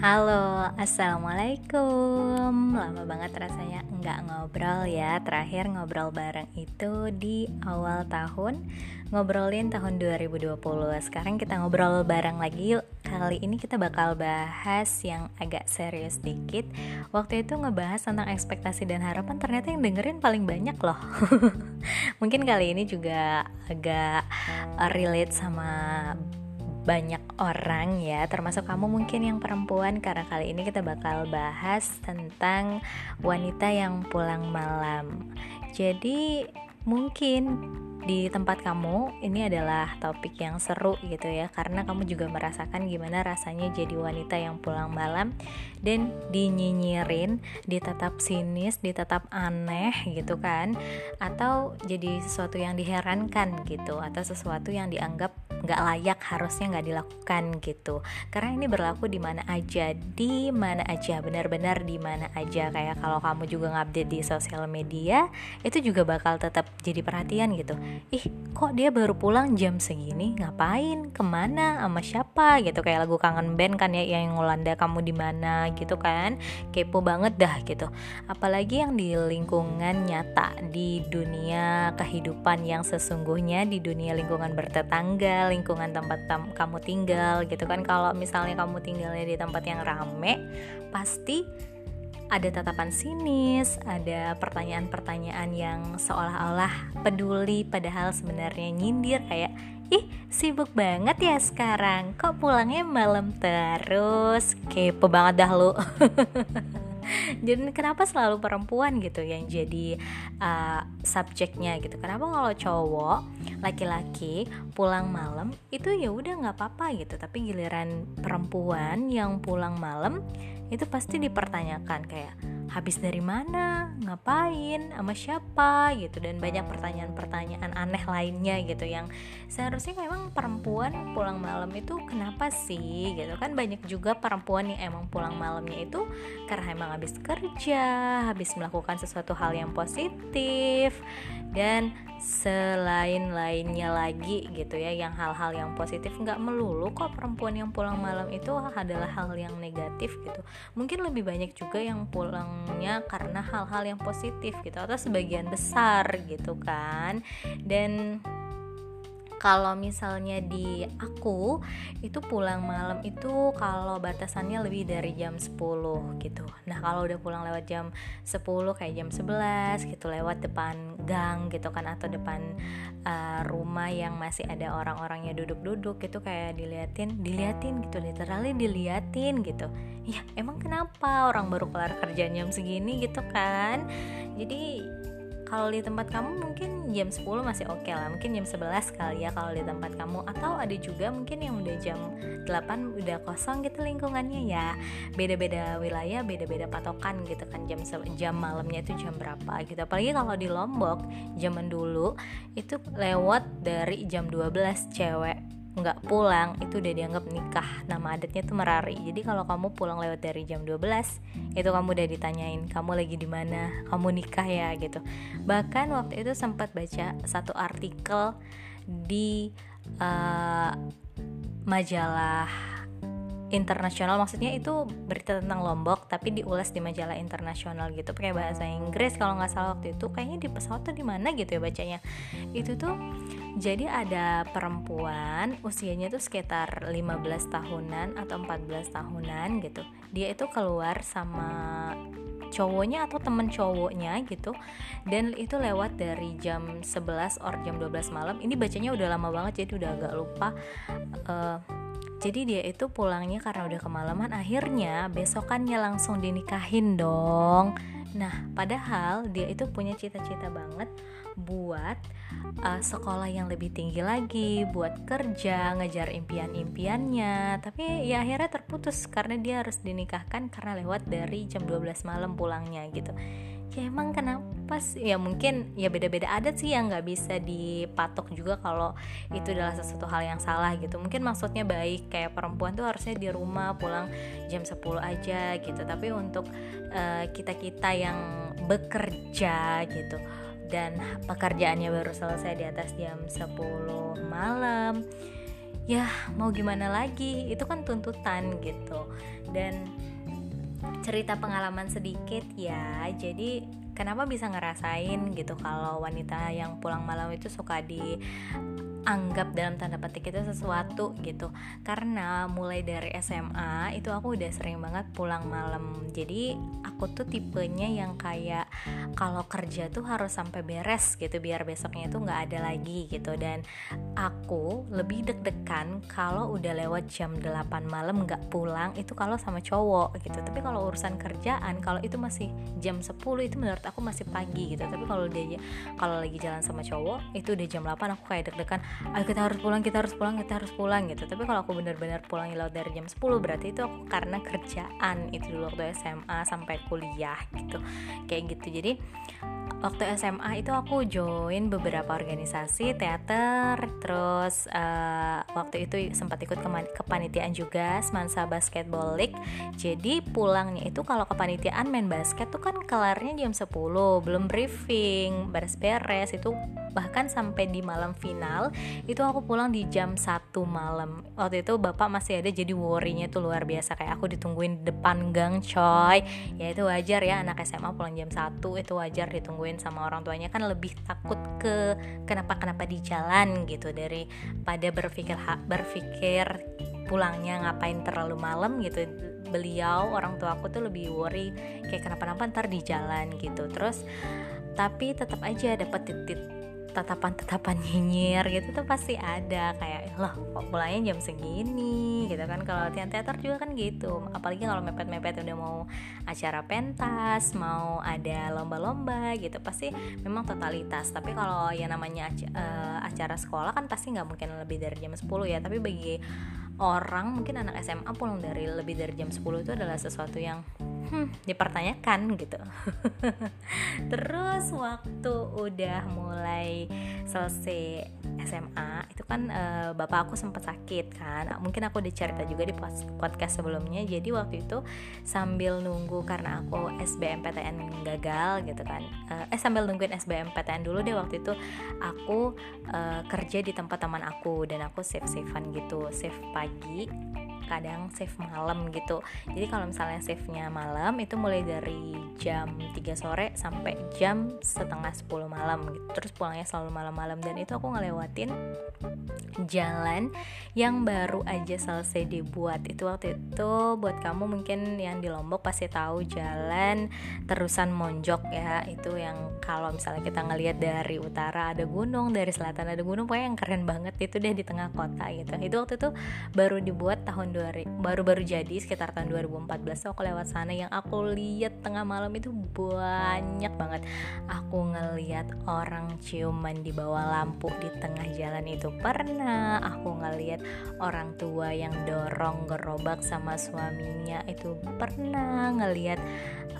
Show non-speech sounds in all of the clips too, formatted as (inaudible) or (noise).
Halo, Assalamualaikum. Lama banget rasanya nggak ngobrol ya. Terakhir ngobrol bareng itu di awal tahun Ngobrolin tahun 2020 Sekarang kita ngobrol bareng lagi yuk. Kali ini kita bakal bahas yang agak serius dikit. Waktu itu ngebahas tentang ekspektasi dan harapan Ternyata yang dengerin paling banyak loh. (laughs) Mungkin kali ini juga agak relate sama banyak orang ya termasuk kamu mungkin yang perempuan karena kali ini kita bakal bahas tentang wanita yang pulang malam. Jadi mungkin di tempat kamu ini adalah topik yang seru gitu ya karena kamu juga merasakan gimana rasanya jadi wanita yang pulang malam dan dinyinyirin, ditetap sinis, ditetap aneh gitu kan atau jadi sesuatu yang diherankan gitu atau sesuatu yang dianggap nggak layak harusnya nggak dilakukan gitu. Karena ini berlaku di mana aja di mana aja benar-benar di mana aja. Kayak kalau kamu juga ngupdate di sosial media itu juga bakal tetap jadi perhatian gitu. Ih kok dia baru pulang jam segini? Ngapain? Ke mana? Sama siapa? Gitu kayak lagu kangen band kan ya yang ngulanda kamu di mana? gitu kan. Kepo banget dah gitu. Apalagi yang di lingkungan nyata di dunia kehidupan yang sesungguhnya di dunia lingkungan bertetangga lingkungan tempat tam kamu tinggal gitu kan. Kalau misalnya kamu tinggalnya di tempat yang rame pasti ada tatapan sinis, ada pertanyaan-pertanyaan yang seolah-olah peduli padahal sebenarnya nyindir kayak ih sibuk banget ya sekarang kok pulangnya malam terus? Kepo banget dah lu (laughs) (laughs) dan kenapa selalu perempuan gitu yang jadi uh, subjeknya gitu? Kenapa kalau cowok laki-laki pulang malam itu ya udah nggak apa-apa gitu tapi giliran perempuan yang pulang malam itu pasti dipertanyakan kayak habis dari mana, ngapain, sama siapa? gitu. Dan banyak pertanyaan-pertanyaan aneh lainnya gitu yang seharusnya memang perempuan pulang malam itu kenapa sih? Gitu kan banyak juga perempuan yang emang pulang malamnya itu karena emang habis kerja, habis melakukan sesuatu hal yang positif dan selain lainnya lagi gitu ya yang hal-hal yang positif. Nggak melulu kok perempuan yang pulang malam itu adalah hal yang negatif gitu mungkin lebih banyak juga yang pulangnya karena hal-hal yang positif gitu atau sebagian besar gitu kan. Dan kalau misalnya di aku itu pulang malam itu kalau batasannya lebih dari jam 10 gitu. Nah kalau udah pulang lewat jam 10 kayak jam 11 gitu lewat depan gang gitu kan atau depan uh, rumah yang masih ada orang-orangnya duduk-duduk gitu kayak diliatin diliatin gitu literally diliatin gitu. Ya emang kenapa orang baru kelar kerja jam segini gitu kan? Jadi kalau di tempat kamu mungkin jam 10 masih oke okay lah mungkin jam 11 kali ya kalau di tempat kamu. Atau ada juga mungkin yang udah jam 8 udah kosong gitu lingkungannya ya. Beda-beda wilayah beda-beda patokan gitu kan jam jam malamnya itu jam berapa gitu. Apalagi kalau di Lombok zaman dulu itu lewat dari jam 12 cewek nggak pulang itu udah dianggap nikah. Nama adatnya tuh merari. Jadi kalau kamu pulang lewat dari jam 12 itu kamu udah ditanyain kamu lagi di mana? Kamu nikah ya? gitu. Bahkan waktu itu sempat baca satu artikel di uh, majalah internasional maksudnya itu berita tentang Lombok tapi diulas di majalah internasional gitu pakai bahasa Inggris kalau nggak salah waktu itu kayaknya di pesawat tuh di mana gitu ya bacanya. Itu tuh jadi ada perempuan usianya tuh sekitar 15 tahunan atau 14 tahunan gitu. Dia itu keluar sama cowoknya atau temen cowoknya gitu dan itu lewat dari jam 11 or jam 12 malam. Ini bacanya udah lama banget jadi udah agak lupa uh, jadi dia itu pulangnya karena udah kemalaman akhirnya besokannya langsung dinikahin dong. Nah padahal dia itu punya cita-cita banget buat uh, sekolah yang lebih tinggi lagi, buat kerja, ngejar impian-impiannya. Tapi ya akhirnya terputus karena dia harus dinikahkan karena lewat dari jam 12 malam pulangnya gitu. Ya emang kenapa sih? Ya mungkin ya beda-beda adat sih yang nggak bisa dipatok juga kalau itu adalah sesuatu hal yang salah gitu. Mungkin maksudnya baik kayak perempuan tuh harusnya di rumah pulang jam 10 aja gitu. Tapi untuk uh, eh, kita kita yang bekerja gitu dan pekerjaannya baru selesai di atas jam 10 malam. Ya mau gimana lagi? Itu kan tuntutan gitu. Dan cerita pengalaman sedikit ya. Jadi kenapa bisa ngerasain gitu kalau wanita yang pulang malam itu suka di anggap dalam tanda petik itu sesuatu gitu. Karena mulai dari SMA itu aku udah sering banget pulang malam. Jadi aku tuh tipenya yang kayak kalau kerja tuh harus sampai beres gitu biar besoknya tuh nggak ada lagi gitu. Dan aku lebih deg-degan kalau udah lewat jam 8 malam nggak pulang itu kalau sama cowok gitu. Tapi kalau urusan kerjaan kalau itu masih jam 10 itu menurut aku masih pagi gitu. Tapi kalau dia kalau lagi jalan sama cowok itu udah jam 8 aku kayak deg-degan ayo kita harus pulang kita harus pulang kita harus pulang gitu. Tapi kalau aku benar-benar pulang lewat dari jam 10 berarti itu aku karena kerjaan itu dulu waktu SMA sampai kuliah gitu. Kayak gitu. Jadi waktu SMA itu aku join beberapa organisasi teater terus uh, waktu itu sempat ikut kepanitiaan juga Semansa Basketball League. Jadi pulangnya itu kalau kepanitiaan main basket tuh kan kelarnya jam 10 belum briefing beres-beres itu bahkan sampai di malam final itu aku pulang di jam 1 malam. Waktu itu bapak masih ada jadi worrynya tuh luar biasa. Kayak aku ditungguin depan gang coy. Ya itu wajar ya anak SMA pulang jam 1 itu wajar ditungguin sama orang tuanya. Kan lebih takut ke kenapa-kenapa di jalan gitu daripada berpikir berpikir pulangnya ngapain terlalu malam gitu. Beliau orang tua aku tuh lebih worry kayak kenapa-napa ntar di jalan gitu. Terus tapi tetap aja dapat titik tatapan-tatapan nyinyir gitu tuh pasti ada. Kayak loh kok pulangnya jam segini? Gitu kan. Kalau latihan teater juga kan gitu. Apalagi kalau mepet-mepet udah mau acara pentas mau ada lomba-lomba gitu pasti memang totalitas. Tapi kalau yang namanya uh, acara sekolah kan pasti nggak mungkin lebih dari jam 10 ya. Tapi bagi orang mungkin anak SMA pulang dari lebih dari jam 10 itu adalah sesuatu yang hmm, dipertanyakan gitu. (laughs) Terus waktu udah mulai selesai SMA itu kan uh, bapak aku sempat sakit kan. Mungkin aku udah cerita juga di podcast sebelumnya. Jadi waktu itu sambil nunggu karena aku SBMPTN gagal gitu kan. Uh, eh sambil nungguin SBMPTN dulu deh waktu itu aku uh, kerja di tempat teman aku dan aku save savean gitu. Save pagi kadang save malam gitu. Jadi kalau misalnya save nya malam itu mulai dari jam 3 sore sampai jam setengah 10 malam gitu. Terus pulangnya selalu malam-malam. Dan itu aku ngelewatin jalan yang baru aja selesai dibuat. Itu waktu itu buat kamu mungkin yang di Lombok pasti tahu jalan terusan Monjok ya. Itu yang kalau misalnya kita ngelihat dari utara ada gunung dari selatan ada gunung pokoknya yang keren banget itu deh di tengah kota gitu. Itu waktu itu baru dibuat tahun baru-baru jadi sekitar tahun 2014 aku lewat sana yang aku lihat tengah malam itu banyak banget. Aku ngeliat orang ciuman di bawah lampu di tengah jalan itu. Pernah aku ngeliat orang tua yang dorong gerobak sama suaminya itu pernah ngeliat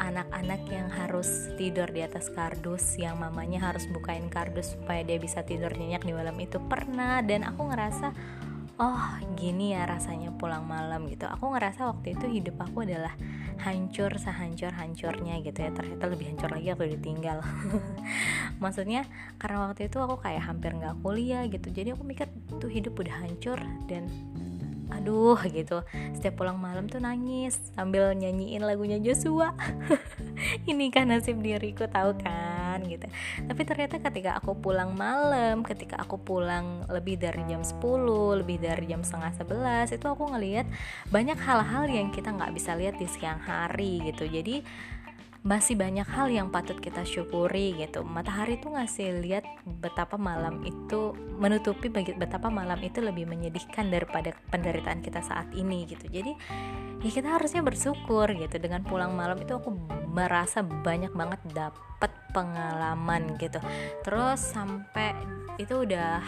anak-anak yang harus tidur di atas kardus yang mamanya harus bukain kardus supaya dia bisa tidur nyenyak di malam itu pernah. Dan aku ngerasa oh gini ya rasanya pulang malam gitu. Aku ngerasa waktu itu hidup aku adalah hancur sehancur hancurnya gitu ya. Ternyata lebih hancur lagi aku ditinggal. (laughs) Maksudnya karena waktu itu aku kayak hampir nggak kuliah gitu. Jadi aku mikir tuh hidup udah hancur dan aduh gitu. Setiap pulang malam tuh nangis sambil nyanyiin lagunya Joshua. (laughs) Ini kan nasib diriku tahu kan gitu. Tapi ternyata ketika aku pulang malam ketika aku pulang lebih dari jam 10 lebih dari jam setengah 11 itu aku ngelihat banyak hal-hal yang kita nggak bisa lihat di siang hari gitu. Jadi masih banyak hal yang patut kita syukuri gitu. Matahari tuh ngasih lihat betapa malam itu menutupi betapa malam itu lebih menyedihkan daripada penderitaan kita saat ini gitu. Jadi ya kita harusnya bersyukur gitu. Dengan pulang malam itu aku merasa banyak banget dapet pengalaman gitu. Terus sampai itu udah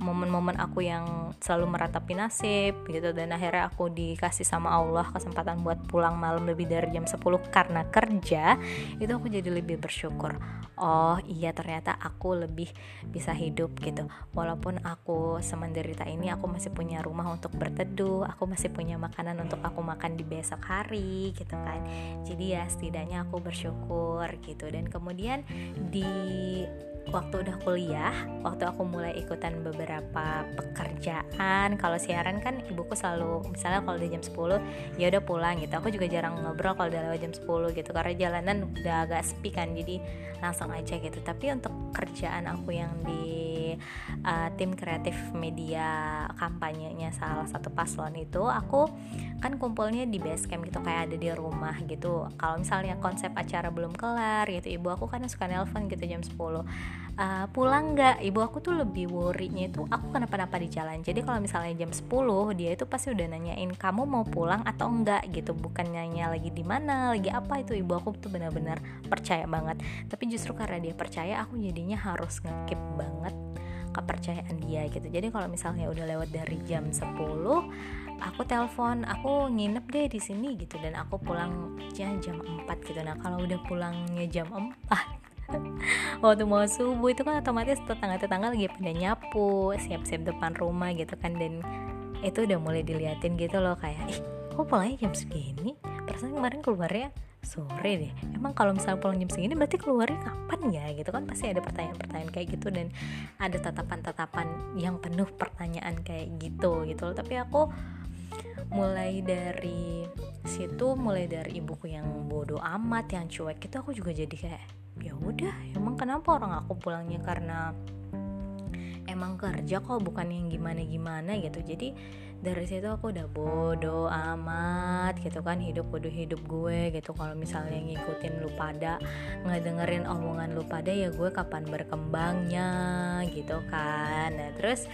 momen-momen aku yang selalu meratapi nasib gitu. Dan akhirnya aku dikasih sama Allah kesempatan buat pulang malam lebih dari jam 10 karena kerja itu aku jadi lebih bersyukur. Oh iya ternyata aku lebih bisa hidup gitu. Walaupun aku semenderita ini aku masih punya rumah untuk berteduh. Aku masih punya makanan untuk aku makan di besok hari gitu kan. Jadi ya setidaknya aku bersyukur gitu. Dan kemudian di waktu udah kuliah, waktu aku mulai ikutan beberapa pekerjaan. Kalau siaran kan ibuku selalu misalnya kalau udah jam 10 ya udah pulang gitu. Aku juga jarang ngobrol kalau udah lewat jam 10 gitu karena jalanan udah agak sepi kan jadi langsung aja gitu. Tapi untuk kerjaan aku yang di uh, tim kreatif media kampanyenya salah satu paslon itu aku kan kumpulnya di base camp gitu kayak ada di rumah gitu. Kalau misalnya konsep acara belum kelar gitu ibu aku kan suka nelpon gitu jam 10 uh, pulang nggak? Ibu aku tuh lebih worrynya itu aku kenapa-napa di jalan. Jadi kalau misalnya jam 10 dia itu pasti udah nanyain kamu mau pulang atau enggak gitu. Bukan nanya lagi di mana lagi apa itu. Ibu aku tuh benar-benar percaya banget. Tapi justru karena dia percaya aku jadinya harus ngekip banget kepercayaan dia gitu. Jadi kalau misalnya udah lewat dari jam 10 aku telepon aku nginep deh di sini gitu. Dan aku pulang jam 4 gitu. Nah kalau udah pulangnya jam 4 (laughs) waktu mau subuh itu kan otomatis tetangga-tetangga lagi pada nyapu siap-siap depan rumah gitu kan. Dan itu udah mulai diliatin gitu loh kayak ih kok pulangnya jam segini? Perasaan kemarin keluarnya sore deh. Emang kalau misalnya pulang jam segini berarti keluarnya kapan ya? Gitu kan pasti ada pertanyaan-pertanyaan kayak gitu dan ada tatapan-tatapan yang penuh pertanyaan kayak gitu gitu loh. Tapi aku mulai dari situ mulai dari ibuku yang bodoh amat yang cuek itu aku juga jadi kayak ya udah emang kenapa orang aku pulangnya karena emang kerja kok bukan yang gimana gimana gitu. Jadi dari situ aku udah bodoh amat gitu kan hidup bodoh hidup gue gitu. Kalau misalnya ngikutin lu pada ngedengerin omongan lu pada ya gue kapan berkembangnya gitu kan. Nah terus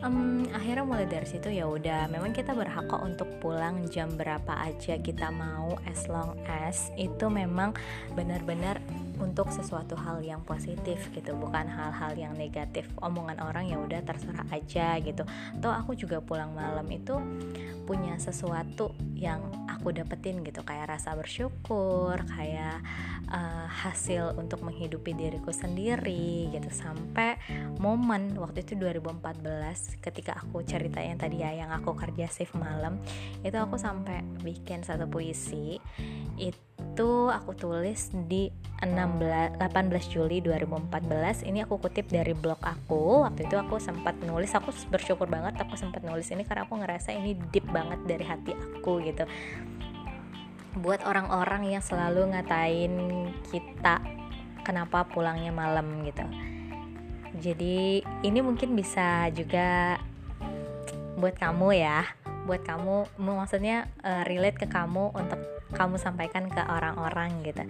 um, akhirnya mulai dari situ ya udah. Memang kita berhak kok untuk pulang jam berapa aja kita mau as long as itu memang benar-benar untuk sesuatu hal yang positif gitu bukan hal-hal yang negatif. Omongan orang ya udah terserah aja gitu. Toh aku juga pulang malam itu punya sesuatu yang aku dapetin gitu kayak rasa bersyukur kayak uh, hasil untuk menghidupi diriku sendiri gitu. Sampai momen waktu itu 2014 ketika aku cerita yang tadi ya yang aku kerja shift malam itu aku sampai bikin satu puisi. Itu itu aku tulis di 16 18 Juli 2014 ini aku kutip dari blog aku. Waktu itu aku sempat nulis. Aku bersyukur banget aku sempat nulis ini karena aku ngerasa ini deep banget dari hati aku gitu. Buat orang-orang yang selalu ngatain kita kenapa pulangnya malam gitu. Jadi ini mungkin bisa juga buat kamu ya. Buat kamu maksudnya uh, relate ke kamu untuk kamu sampaikan ke orang-orang gitu.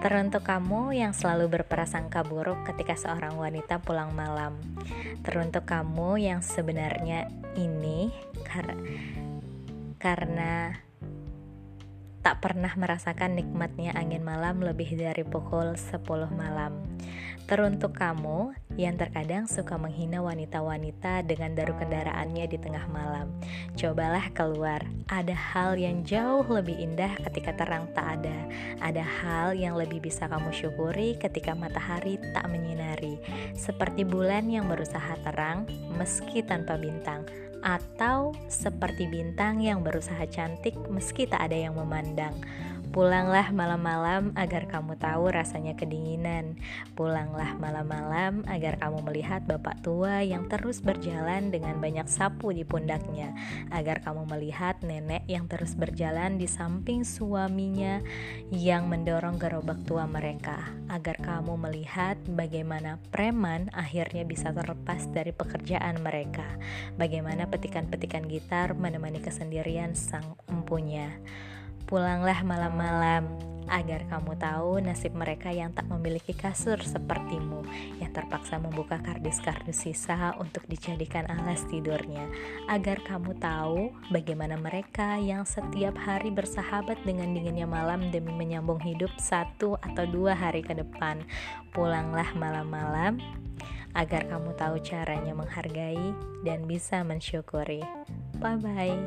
Teruntuk kamu yang selalu berprasangka buruk ketika seorang wanita pulang malam. Teruntuk kamu yang sebenarnya ini kar karena tak pernah merasakan nikmatnya angin malam lebih dari pukul 10 malam. Teruntuk kamu yang terkadang suka menghina wanita-wanita dengan daru kendaraannya di tengah malam. Cobalah keluar. Ada hal yang jauh lebih indah ketika terang tak ada. Ada hal yang lebih bisa kamu syukuri ketika matahari tak menyinari. Seperti bulan yang berusaha terang meski tanpa bintang atau seperti bintang yang berusaha cantik meski tak ada yang memandang. Pulanglah malam-malam agar kamu tahu rasanya kedinginan. Pulanglah malam-malam agar kamu melihat bapak tua yang terus berjalan dengan banyak sapu di pundaknya. Agar kamu melihat nenek yang terus berjalan di samping suaminya yang mendorong gerobak tua mereka. Agar kamu melihat bagaimana preman akhirnya bisa terlepas dari pekerjaan mereka. Bagaimana petikan-petikan gitar menemani kesendirian sang empunya. Pulanglah malam-malam agar kamu tahu nasib mereka yang tak memiliki kasur sepertimu yang terpaksa membuka kardus-kardus sisa untuk dijadikan alas tidurnya. Agar kamu tahu bagaimana mereka yang setiap hari bersahabat dengan dinginnya malam demi menyambung hidup satu atau dua hari ke depan. Pulanglah malam-malam agar kamu tahu caranya menghargai dan bisa mensyukuri. Bye bye